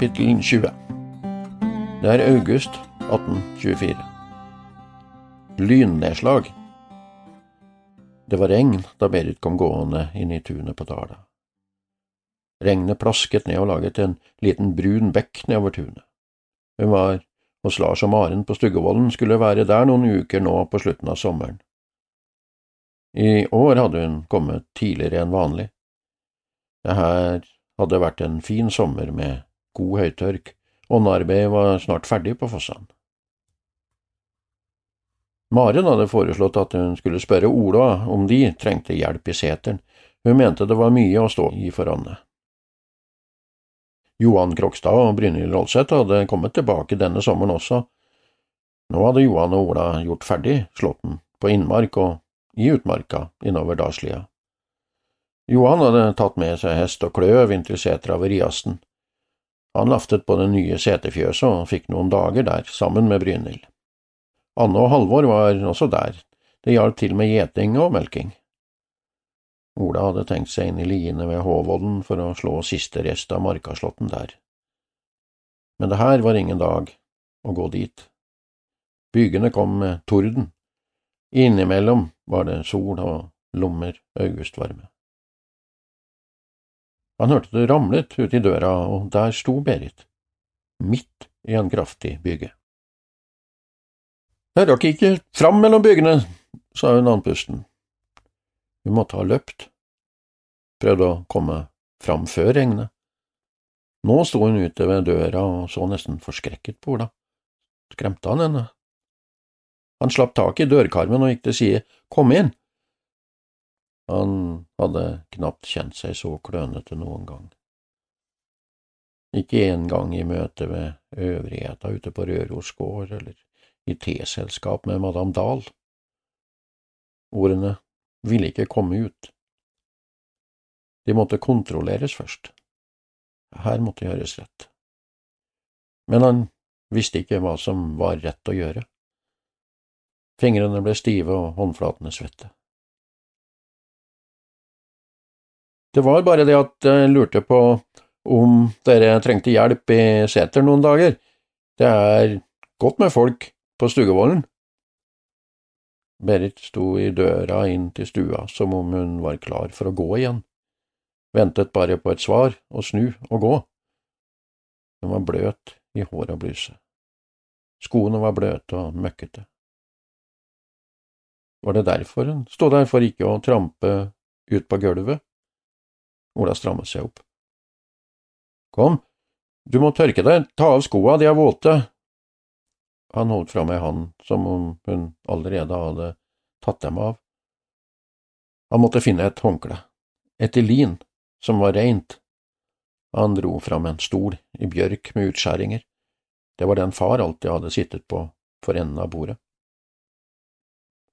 Kapittel 20 Det er august 1824. Lynnedslag. Det var regn da Berit kom gående inn i tunet på Dala. Regnet plasket ned og laget en liten brun bekk nedover tunet. Hun var hos Lars og Maren på Stuggevollen, skulle være der noen uker nå på slutten av sommeren. I år hadde hun kommet tidligere enn vanlig. Det her hadde vært en fin sommer med god høytørk, og åndearbeidet var snart ferdig på fossene. Maren hadde foreslått at hun skulle spørre Ola om de trengte hjelp i seteren, hun mente det var mye å stå i for Anne. Johan Krokstad og Brynhild Rolseth hadde kommet tilbake denne sommeren også. Nå hadde Johan og Ola gjort ferdig slåtten på innmark og i utmarka innover Dalslia. Johan hadde tatt med seg hest og kløv inn til setra ved Riasten. Han laftet på det nye setefjøset og fikk noen dager der, sammen med Brynhild. Anne og Halvor var også der, det hjalp til med gjeting og melking. Ola hadde tenkt seg inn i liene ved Håvollen for å slå siste rest av Markaslåtten der. Men det her var ingen dag å gå dit. Bygene kom med torden. Innimellom var det sol og lommer augustvarme. Han hørte det ramlet ut i døra, og der sto Berit, midt i en kraftig byge. Jeg rakk ikke fram mellom byggene, sa hun andpusten. Hun måtte ha løpt, prøvde å komme fram før regnet. Nå sto hun ute ved døra og så nesten forskrekket på Ola. Skremte han henne? Han slapp tak i dørkarmen og gikk til side. Kom inn! Han hadde knapt kjent seg så klønete noen gang. Ikke engang i møte med øvrigheta ute på Røros gård eller i teselskap med madam Dahl. Ordene ville ikke komme ut. De måtte kontrolleres først. Her måtte gjøres rett. Men han visste ikke hva som var rett å gjøre. Fingrene ble stive og håndflatene svette. Det var bare det at jeg lurte på om dere trengte hjelp i seter noen dager. Det er godt med folk på stuevollen. Berit sto i døra inn til stua som om hun var klar for å gå igjen, ventet bare på et svar og snu og gå. Hun var bløt i hår og bluse. Skoene var bløte og møkkete. Var det derfor hun stod der for ikke å trampe ut på gulvet? Ola strammet seg opp. Kom, du må tørke deg, ta av skoa, de er våte, han holdt fram ei hand som om hun allerede hadde tatt dem av. Han måtte finne et håndkle, et i lin, som var reint. Han dro fram en stol i bjørk med utskjæringer. Det var den far alltid hadde sittet på for enden av bordet.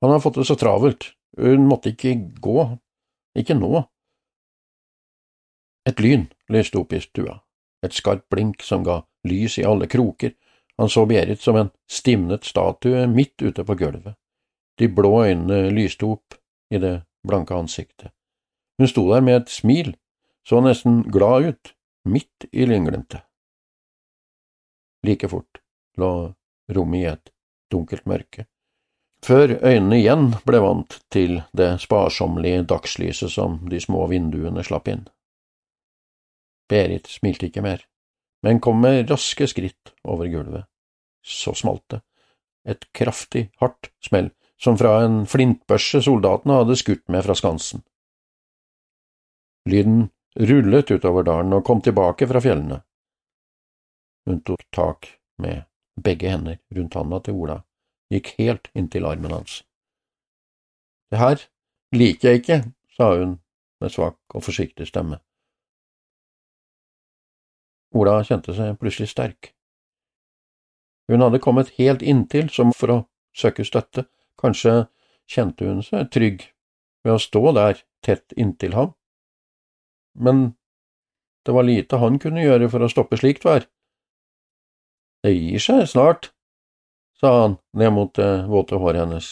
Han hadde fått det så travelt, hun måtte ikke gå, ikke nå. Et lyn lyste opp i stua, et skarpt blink som ga lys i alle kroker, han så Berit som en stivnet statue midt ute på gulvet. De blå øynene lyste opp i det blanke ansiktet. Hun sto der med et smil, så nesten glad ut, midt i lynglimtet. Like fort lå rommet i et dunkelt mørke, før øynene igjen ble vant til det sparsommelige dagslyset som de små vinduene slapp inn. Berit smilte ikke mer men kom med raske skritt over gulvet. Så smalt det. Et kraftig, hardt smell, som fra en flintbørse soldatene hadde skutt med fra skansen. Lyden rullet utover dalen og kom tilbake fra fjellene. Hun tok tak med begge hender rundt handa til Ola, gikk helt inntil armen hans. Det her liker jeg ikke, sa hun med svak og forsiktig stemme. Ola kjente seg plutselig sterk. Hun hadde kommet helt inntil som for å søke støtte, kanskje kjente hun seg trygg ved å stå der tett inntil ham, men det var lite han kunne gjøre for å stoppe slikt vær. Det gir seg snart, sa han ned mot det våte håret hennes.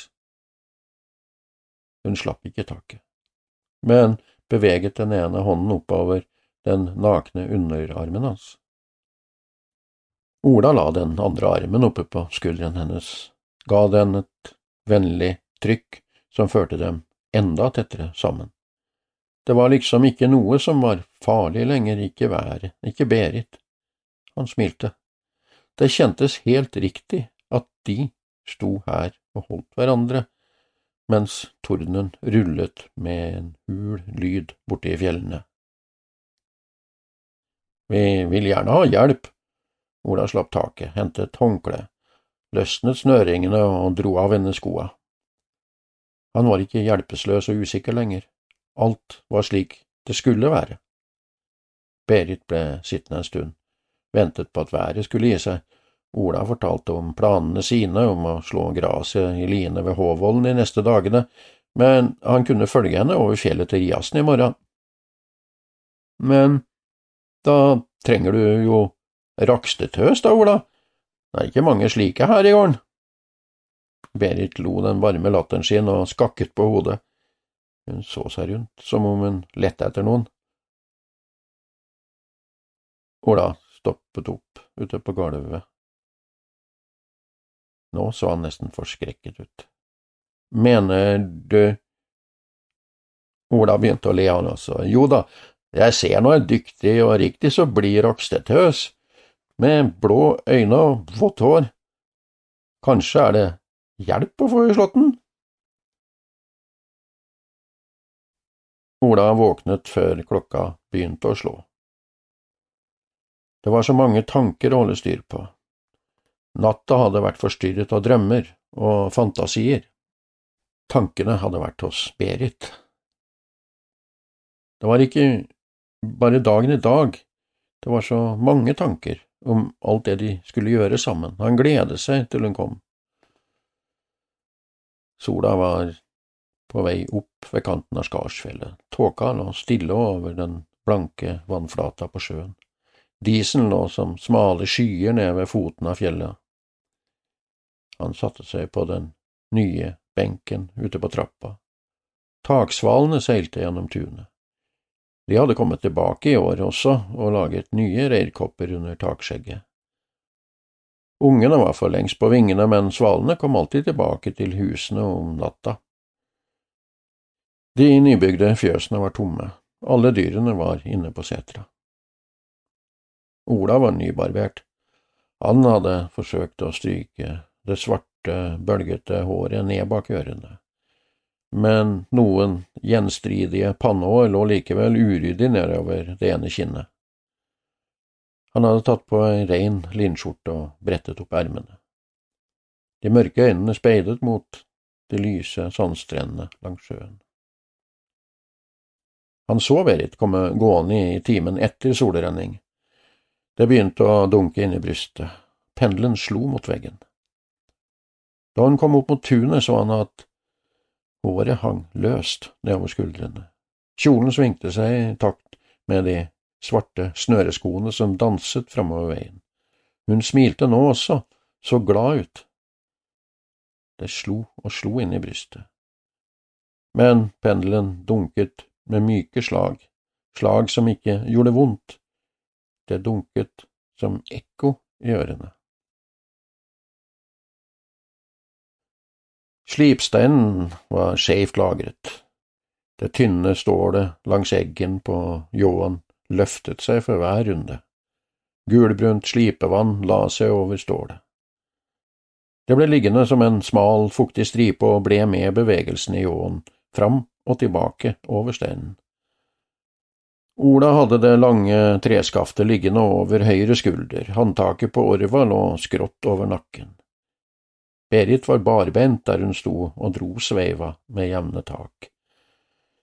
Hun slapp ikke taket, men beveget den ene hånden oppover den nakne underarmen hans. Ola la den andre armen oppe på skulderen hennes, ga den et vennlig trykk som førte dem enda tettere sammen. Det var liksom ikke noe som var farlig lenger, ikke været, ikke Berit. Han smilte. Det kjentes helt riktig at de sto her og holdt hverandre, mens tordenen rullet med en hul lyd borte i fjellene. Vi vil gjerne ha hjelp. Ola slapp taket, hentet håndkle, løsnet snøringene og dro av henne skoa. Han var ikke hjelpeløs og usikker lenger, alt var slik det skulle være. Berit ble sittende en stund, ventet på at været skulle gi seg. Ola fortalte om planene sine om å slå gresset i line ved Håvollen de neste dagene, men han kunne følge henne over fjellet til Riasen i morgen. Men da trenger du jo rakstetøs, da, Ola. Det er ikke mange slike her i gården. Berit lo den varme latteren sin og skakket på hodet. Hun så seg rundt, som om hun lette etter noen. Ola stoppet opp ute på gulvet. Nå så han nesten forskrekket ut. Mener du… Ola begynte å le, han også. Jo da, jeg ser nå en dyktig og riktig så blid Rokstedtøs, med blå øyne og vått hår. Kanskje er det hjelp å få i slåtten? Ola våknet før klokka begynte å slå. Det var så mange tanker å holde styr på. Natta hadde vært forstyrret av drømmer og fantasier. Tankene hadde vært hos Berit. Det var ikke bare dagen i dag, det var så mange tanker om alt det de skulle gjøre sammen. Han gledet seg til hun kom. Sola var på vei opp ved kanten av Skarsfjellet. Tåka lå stille over den blanke vannflata på sjøen. Disen lå som smale skyer nede ved foten av fjellet. Han satte seg på den nye benken ute på trappa. Taksvalene seilte gjennom tunet. De hadde kommet tilbake i år også og laget nye reirkopper under takskjegget. Ungene var for lengst på vingene, men svalene kom alltid tilbake til husene om natta. De nybygde fjøsene var tomme, alle dyrene var inne på setra. Ola var nybarbert. Han hadde forsøkt å stryke det svarte, bølgete håret ned bak ørene, men noen gjenstridige pannehår lå likevel uryddig nedover det ene kinnet. Han hadde tatt på ei rein linskjorte og brettet opp ermene. De mørke øynene speidet mot de lyse sandstrendene langs sjøen. Han så Berit komme gående i timen etter solrenning. Det begynte å dunke inn i brystet. Pendelen slo mot veggen. Da hun kom opp mot tunet, så han at håret hang løst nedover skuldrene. Kjolen svingte seg i takt med de svarte snøreskoene som danset framover veien. Hun smilte nå også, så glad ut. Det slo og slo inn i brystet. Men pendelen dunket med myke slag, slag som ikke gjorde vondt. Det dunket som ekko i ørene. Slipsteinen var skjevt lagret. Det tynne stålet langs eggen på ljåen løftet seg for hver runde. Gulbrunt slipevann la seg over stålet. Det ble liggende som en smal, fuktig stripe og ble med bevegelsen i ljåen, fram og tilbake over steinen. Ola hadde det lange treskaftet liggende over høyre skulder, håndtaket på orva lå skrått over nakken. Berit var barbent der hun sto og dro sveiva med jevne tak.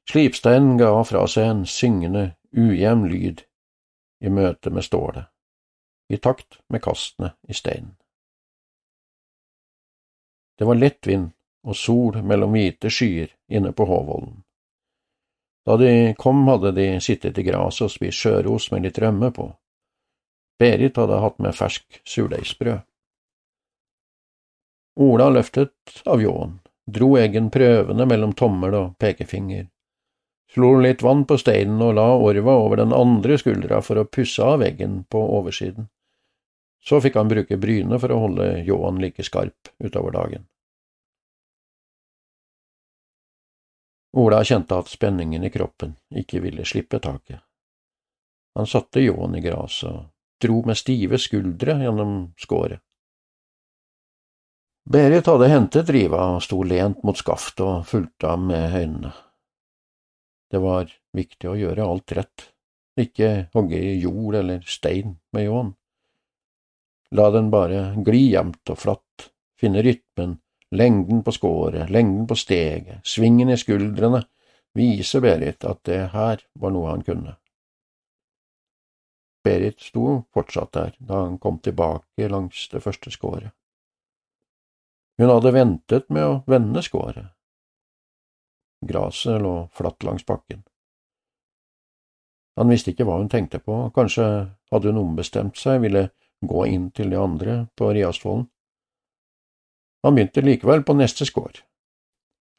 Slipsteinen ga fra seg en syngende, ujevn lyd i møte med stålet, i takt med kastene i steinen. Det var lett vind og sol mellom hvite skyer inne på Håvollen. Da de kom, hadde de sittet i gresset og spist skjørost med litt rømme på. Berit hadde hatt med fersk surdeigsbrød. Ola løftet av ljåen, dro eggen prøvende mellom tommel og pekefinger, slo litt vann på steinen og la orva over den andre skuldra for å pusse av eggen på oversiden. Så fikk han bruke brynet for å holde ljåen like skarp utover dagen. Ola kjente at spenningen i kroppen ikke ville slippe taket. Han satte ljåen i gresset og dro med stive skuldre gjennom skåret. Berit hadde hentet riva og sto lent mot skaftet og fulgte ham med øynene. Det var viktig å gjøre alt rett, ikke hogge i jord eller stein med ljåen. La den bare gli jevnt og flatt, finne rytmen, lengden på skåret, lengden på steget, svingen i skuldrene, vise Berit at det her var noe han kunne. Berit sto fortsatt der da han kom tilbake langs det første skåret. Hun hadde ventet med å vende skåret. Graset lå flatt langs bakken. Han visste ikke hva hun tenkte på, kanskje hadde hun ombestemt seg, ville gå inn til de andre på Riastvollen. Han begynte likevel på neste skår.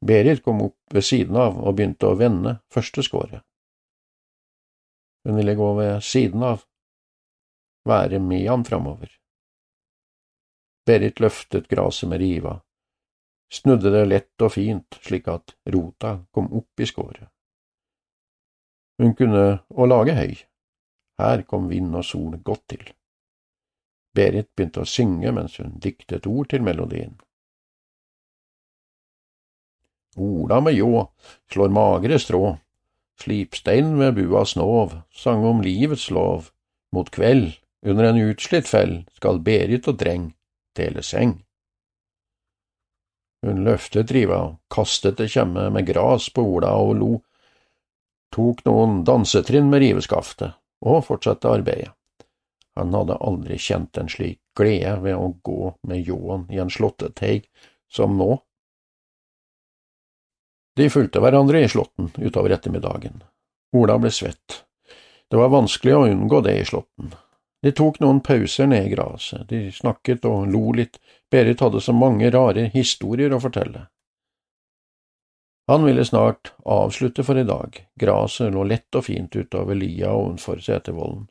Berit kom opp ved siden av og begynte å vende første skåret. Hun ville gå ved siden av, være med ham framover. Berit løftet gresset med riva, snudde det lett og fint slik at rota kom opp i skåret. Hun kunne å lage høy, her kom vind og sol godt til. Berit begynte å synge mens hun diktet ord til melodien. Ola med ljå slår magre strå, slipstein ved bua snov, sang om livets lov, mot kveld, under en utslitt fell, skal Berit og dreng dele seng. Hun løftet riva, kastet det kjemme med gras på Ola og lo, tok noen dansetrinn med riveskaftet og fortsatte arbeidet. Han hadde aldri kjent en slik glede ved å gå med ljåen i en slåtteteig som nå. De fulgte hverandre i slåtten utover ettermiddagen. Ola ble svett. Det var vanskelig å unngå det i slåtten. De tok noen pauser ned i gresset, de snakket og lo litt, Berit hadde så mange rare historier å fortelle. Han ville snart avslutte for i dag, gresset lå lett og fint utover lia ovenfor Setervollen.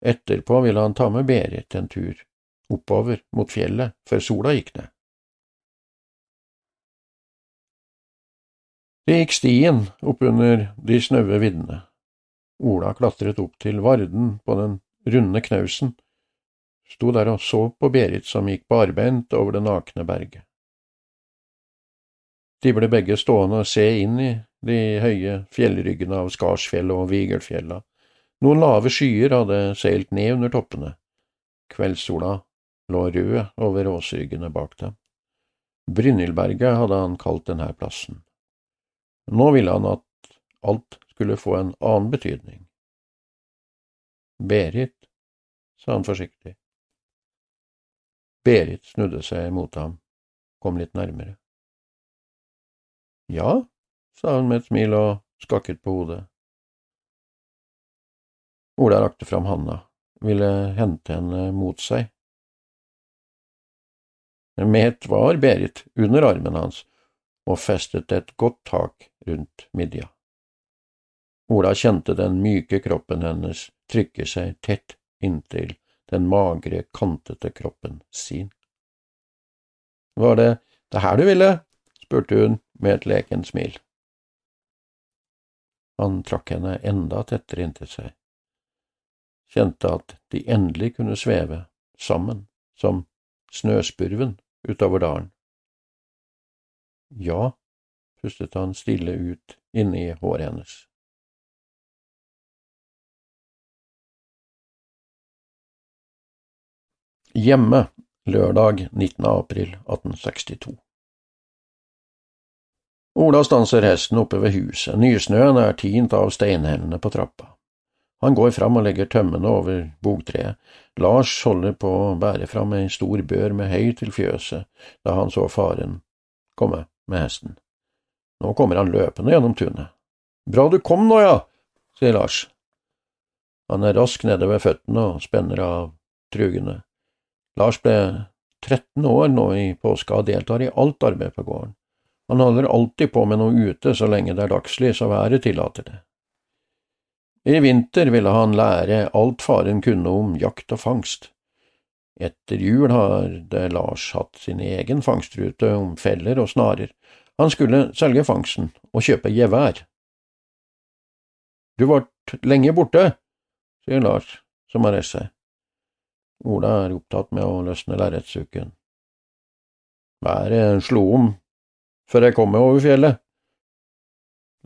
Etterpå ville han ta med Berit en tur oppover mot fjellet før sola gikk ned. Det gikk stien oppunder de snaue viddene. Ola klatret opp til Varden på den runde knausen, sto der og så på Berit som gikk barbeint over det nakne berget. De ble begge stående og se inn i de høye fjellryggene av Skarsfjellet og Vigelfjella. Noen lave skyer hadde seilt ned under toppene. Kveldssola lå rød over åsryggene bak dem. Brynildberget hadde han kalt denne plassen. Nå ville han at alt skulle få en annen betydning. Berit, sa han forsiktig. Berit snudde seg mot ham, kom litt nærmere. Ja, sa hun med et smil og skakket på hodet. Ola rakte fram handa, ville hente henne mot seg. Met var Berit under armen hans og festet et godt tak rundt midja. Ola kjente den myke kroppen hennes trykke seg tett inntil den magre, kantete kroppen sin. Var det det her du ville? spurte hun med et lekent smil. Han trakk henne enda tettere inntil seg, kjente at de endelig kunne sveve sammen som snøspurven utover dalen. Ja, pustet han stille ut inni håret hennes. Hjemme lørdag 19. april 1862 Ola stanser hesten oppe ved huset, nysnøen er tint av steinhellene på trappa. Han går fram og legger tømmene over bogtreet. Lars holder på å bære fram ei stor bør med høy til fjøset da han så faren komme med hesten. Nå kommer han løpende gjennom tunet. Bra du kom nå, ja, sier Lars. Han er rask nede ved føttene og spenner av trugene. Lars ble 13 år nå i påska og deltar i alt arbeid på gården. Han holder alltid på med noe ute så lenge det er dagslys og været tillater det. I vinter ville han lære alt faren kunne om jakt og fangst. Etter jul har det Lars hatt sin egen fangstrute om feller og snarer. Han skulle selge fangsten og kjøpe gevær. Du vart lenge borte, sier Lars, som har reist seg. Ola er opptatt med å løsne lerretsuken. Været slo om før jeg kom meg over fjellet.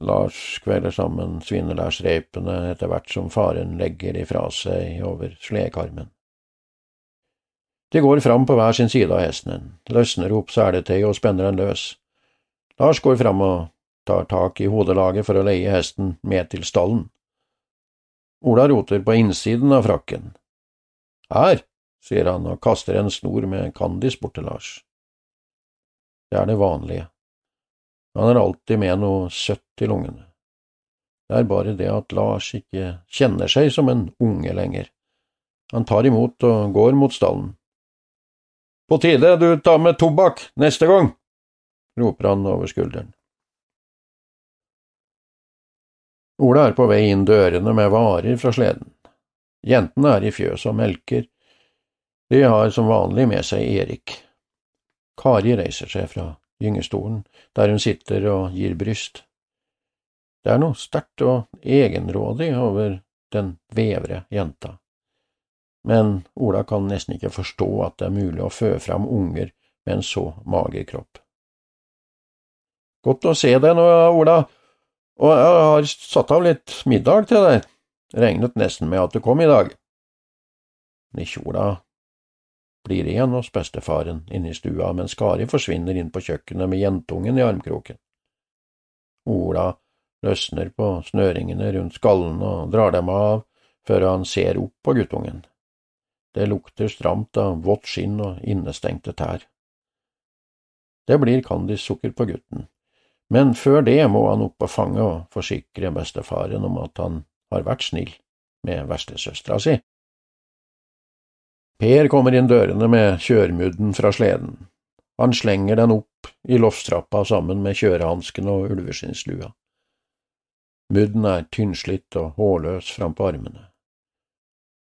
Lars kveler sammen svinelærsreipene etter hvert som faren legger de fra seg over sledekarmen. De går fram på hver sin side av hesten, løsner opp seletøyet og spenner den løs. Lars går fram og tar tak i hodelaget for å leie hesten med til stallen. Ola roter på innsiden av frakken. Her, sier han og kaster en snor med kandis bort til Lars. Det er det vanlige. Han er alltid med noe søtt i lungene. Det er bare det at Lars ikke kjenner seg som en unge lenger. Han tar imot og går mot stallen. På tide du tar med tobakk neste gang, roper han over skulderen. Ola er på vei inn dørene med varer fra sleden. Jentene er i fjøset og melker. De har som vanlig med seg Erik. Kari reiser seg fra gyngestolen, der hun sitter og gir bryst. Det er noe sterkt og egenrådig over den vevre jenta. Men Ola kan nesten ikke forstå at det er mulig å fø fram unger med en så mager kropp. Godt å se deg nå, Ola, og jeg har satt av litt middag til deg. Regnet nesten med at du kom i dag. Nisjola blir igjen hos bestefaren inne i stua, mens Kari forsvinner inn på kjøkkenet med jentungen i armkroken. Ola løsner på snøringene rundt skallen og drar dem av før han ser opp på guttungen. Det lukter stramt av vått skinn og innestengte tær. Det blir kandissukker på gutten, men før det må han opp på fanget og forsikre bestefaren om at han har vært snill med verstesøstera si. Per kommer inn dørene med kjørmudden fra sleden. Han slenger den opp i loftstrappa sammen med kjørehansken og ulveskinnslua. Mudden er tynnslitt og hårløs frampå armene.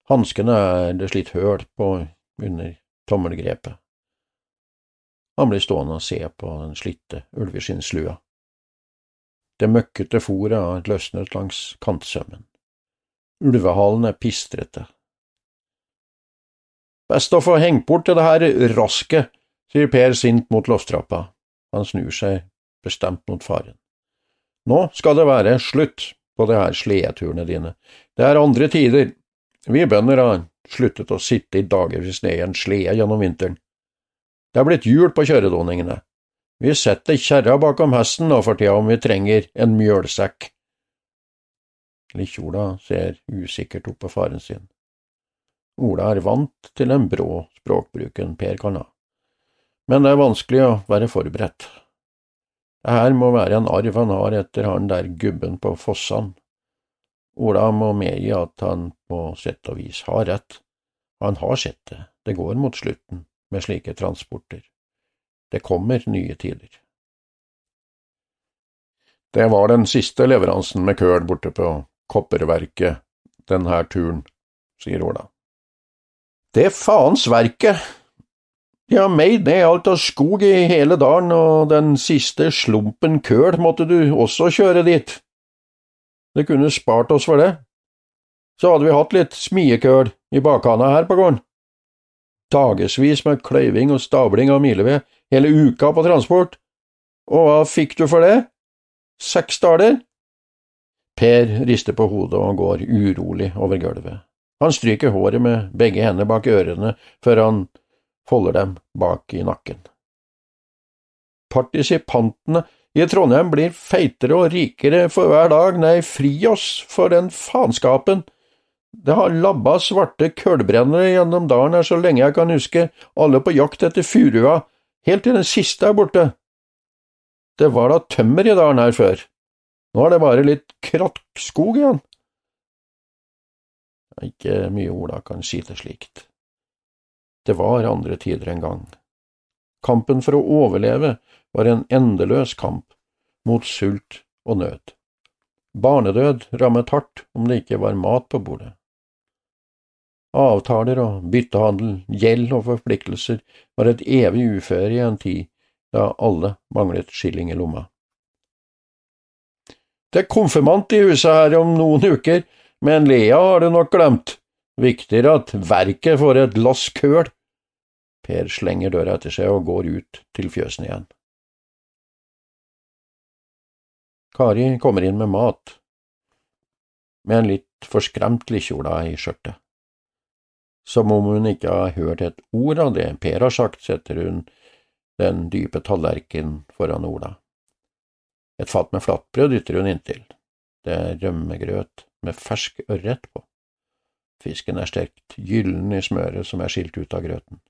Hanskene er det slitt høl på under tommelgrepet. Han blir stående og se på den slitte ulveskinnslua. Det møkkete fòret har løsnet langs kantsømmen. Ulvehalen er pistrete. Best å få hengt bort det her rasket, sier Per sint mot lofttrappa. Han snur seg bestemt mot faren. Nå skal det være slutt på det her sledeturene dine. Det er andre tider. Vi bønder har sluttet å sitte i dagevis ned i en slede gjennom vinteren. Det er blitt jul på kjøredoningene. Vi setter kjerra bakom hesten nå for tida om vi trenger en mjølsekk. Likkjola ser usikkert opp på faren sin. Ola er vant til den brå språkbruken Per kan ha, men det er vanskelig å være forberedt. Det her må være en arv han har etter han der gubben på Fossan. Ola må medgi at han på sett og vis har rett. Han har sett det, det går mot slutten med slike transporter. Det kommer nye tider. Det var den siste leveransen med køl borte på kopperverket denne turen, sier Ola. Det faens verket! De har meid ned alt av skog i hele dalen, og den siste slumpen køl måtte du også kjøre dit. Det kunne spart oss for det. Så hadde vi hatt litt smiekøl i bakhanda her på gården. Dagevis med kløyving og stabling av mileved hele uka på transport. Og hva fikk du for det? Seks daler? Per rister på hodet og går urolig over gulvet. Han stryker håret med begge hender bak ørene før han folder dem bak i nakken. Partisipantene I Trondheim blir feitere og rikere for hver dag, nei, fri oss for den faenskapen. Det har labba svarte kullbrennere gjennom dalen her så lenge jeg kan huske, alle på jakt etter furua, helt til den siste er borte. Det var da tømmer i dalen her før. Nå er det bare litt krattskog igjen. Ikke mye Ola kan si det slikt. Det var andre tider en gang. Kampen for å overleve var en endeløs kamp mot sult og nød. Barnedød rammet hardt om det ikke var mat på bordet. Avtaler og byttehandel, gjeld og forpliktelser var et evig uføre i en tid da alle manglet skilling i lomma. Det er konfirmant i huset her om noen uker, men Lea har du nok glemt. Viktigere at verket får et lass køl. Per slenger døra etter seg og går ut til fjøsen igjen. Kari kommer inn med mat, med en litt forskremt lillekjola i skjørtet. Som om hun ikke har hørt et ord av det Per har sagt, setter hun den dype tallerkenen foran Ola. Et fat med flatbrød dytter hun inntil. Det er rømmegrøt med fersk ørret på. Fisken er stekt gyllen i smøret som er skilt ut av grøten.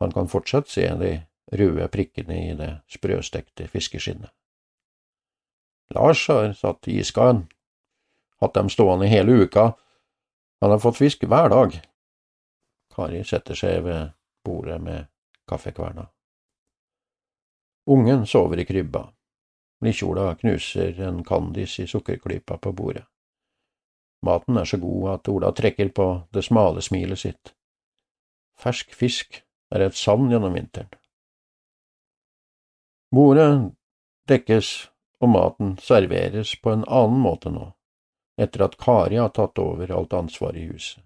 Han kan fortsatt se de røde prikkene i det sprøstekte fiskeskinnet. Lars har satt i iskan, hatt dem stående hele uka, han har fått fisk hver dag. Kari setter seg ved bordet med kaffekverna. Ungen sover i krybba. Lillekjola knuser en kandis i sukkerklypa på bordet. Maten er så god at Ola trekker på det smale smilet sitt. Fersk fisk er et savn gjennom vinteren. Bordet dekkes og maten serveres på en annen måte nå, etter at Kari har tatt over alt ansvaret i huset.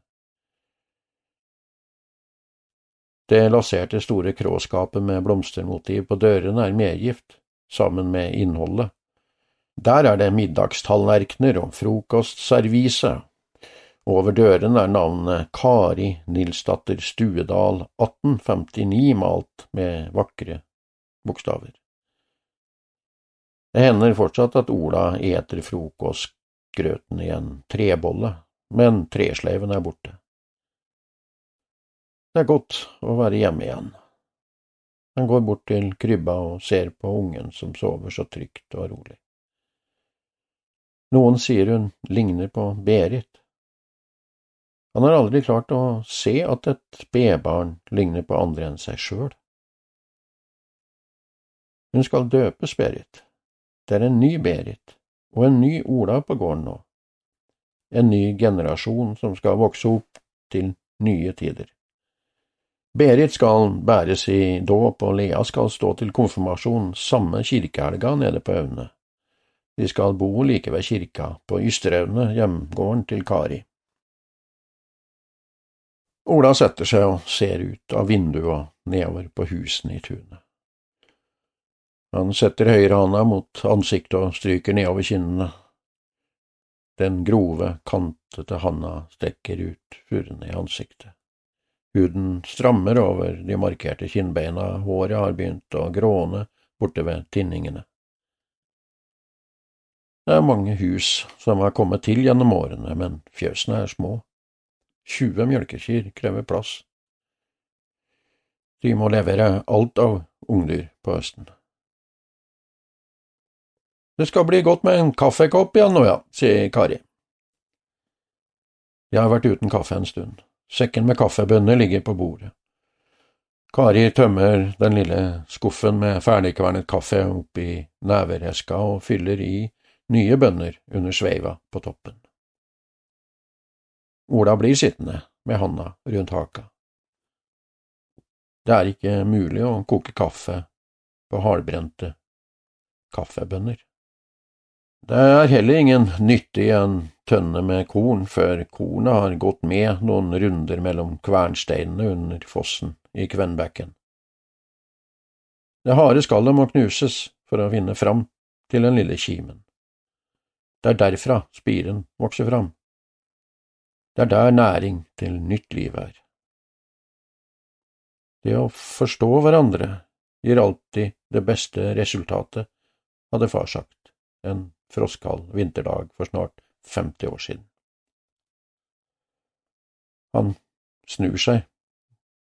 Det laserte store kråskapet med blomstermotiv på dørene er medgift, sammen med innholdet. Der er det middagstalllerkener og frokostservise. Over dørene er navnet Kari Nilsdatter Stuedal 1859 malt med vakre bokstaver. Det hender fortsatt at Ola eter frokostgrøten i en trebolle, men tresleiven er borte. Det er godt å være hjemme igjen. Han går bort til krybba og ser på ungen som sover så trygt og rolig. Noen sier hun ligner på Berit. Han har aldri klart å se at et spedbarn ligner på andre enn seg sjøl. Hun skal døpes, Berit. Det er en ny Berit, og en ny Ola på gården nå. En ny generasjon som skal vokse opp til nye tider. Berit skal bæres i dåp, og Lea skal stå til konfirmasjon samme kirkehelga nede på Aune. De skal bo like ved kirka, på Ysteraune, hjemgården til Kari. Ola setter seg og ser ut av vinduet nedover på husene i tunet. Han setter høyrehånda mot ansiktet og stryker nedover kinnene. Den grove, kantete handa strekker ut furene i ansiktet. Huden strammer over de markerte kinnbeina, håret har begynt å gråne borte ved tinningene. Det er mange hus som har kommet til gjennom årene, men fjøsene er små. Tjue mjølkekyr krever plass. De må levere alt av ungdyr på høsten. Det skal bli godt med en kaffekopp igjen nå, ja, sier Kari. Jeg har vært uten kaffe en stund. Sekken med kaffebønner ligger på bordet. Kari tømmer den lille skuffen med ferdigkvernet kaffe oppi nevereska og fyller i nye bønner under sveiva på toppen. Ola blir sittende med handa rundt haka. Det er ikke mulig å koke kaffe på hardbrente kaffebønner. Det er heller ingen nytte i en tønne med korn før kornet har gått med noen runder mellom kvernsteinene under fossen i Kvenbekken. Det harde skallet må knuses for å vinne fram til den lille kimen. Det er derfra spiren vokser fram. Det er der næring til nytt liv er. Det å forstå hverandre gir alltid det beste resultatet, hadde far sagt en frostkald vinterdag for snart 50 år siden. Han snur seg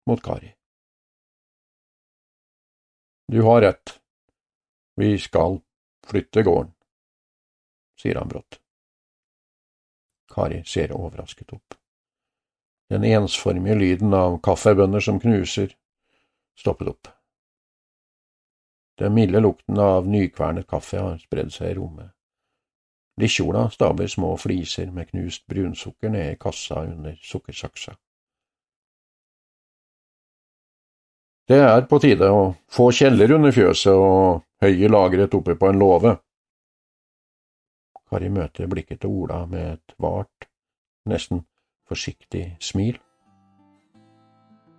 mot Kari. Du har rett, vi skal flytte gården, sier han brått. Kari ser overrasket opp. Den ensformige lyden av kaffebønner som knuser, stoppet opp. Den milde lukten av nykvernet kaffe har spredd seg i rommet. Lisjola stabler små fliser med knust brunsukker ned i kassa under sukkersaksa. Det er på tide å få kjeller under fjøset og høye lagret oppe på en låve. Kari møter blikket til Ola med et vart, nesten forsiktig smil.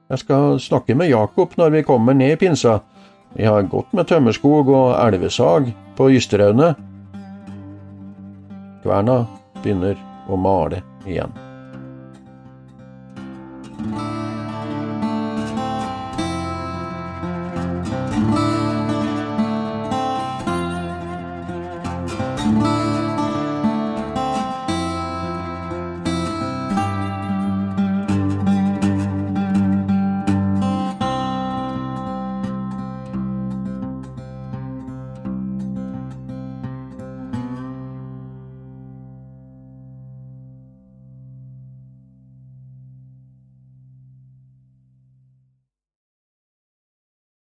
Jeg skal snakke med Jakob når vi kommer ned i pinsa. Vi har gått med tømmerskog og elvesag på Ysteraunet. Kverna begynner å male igjen.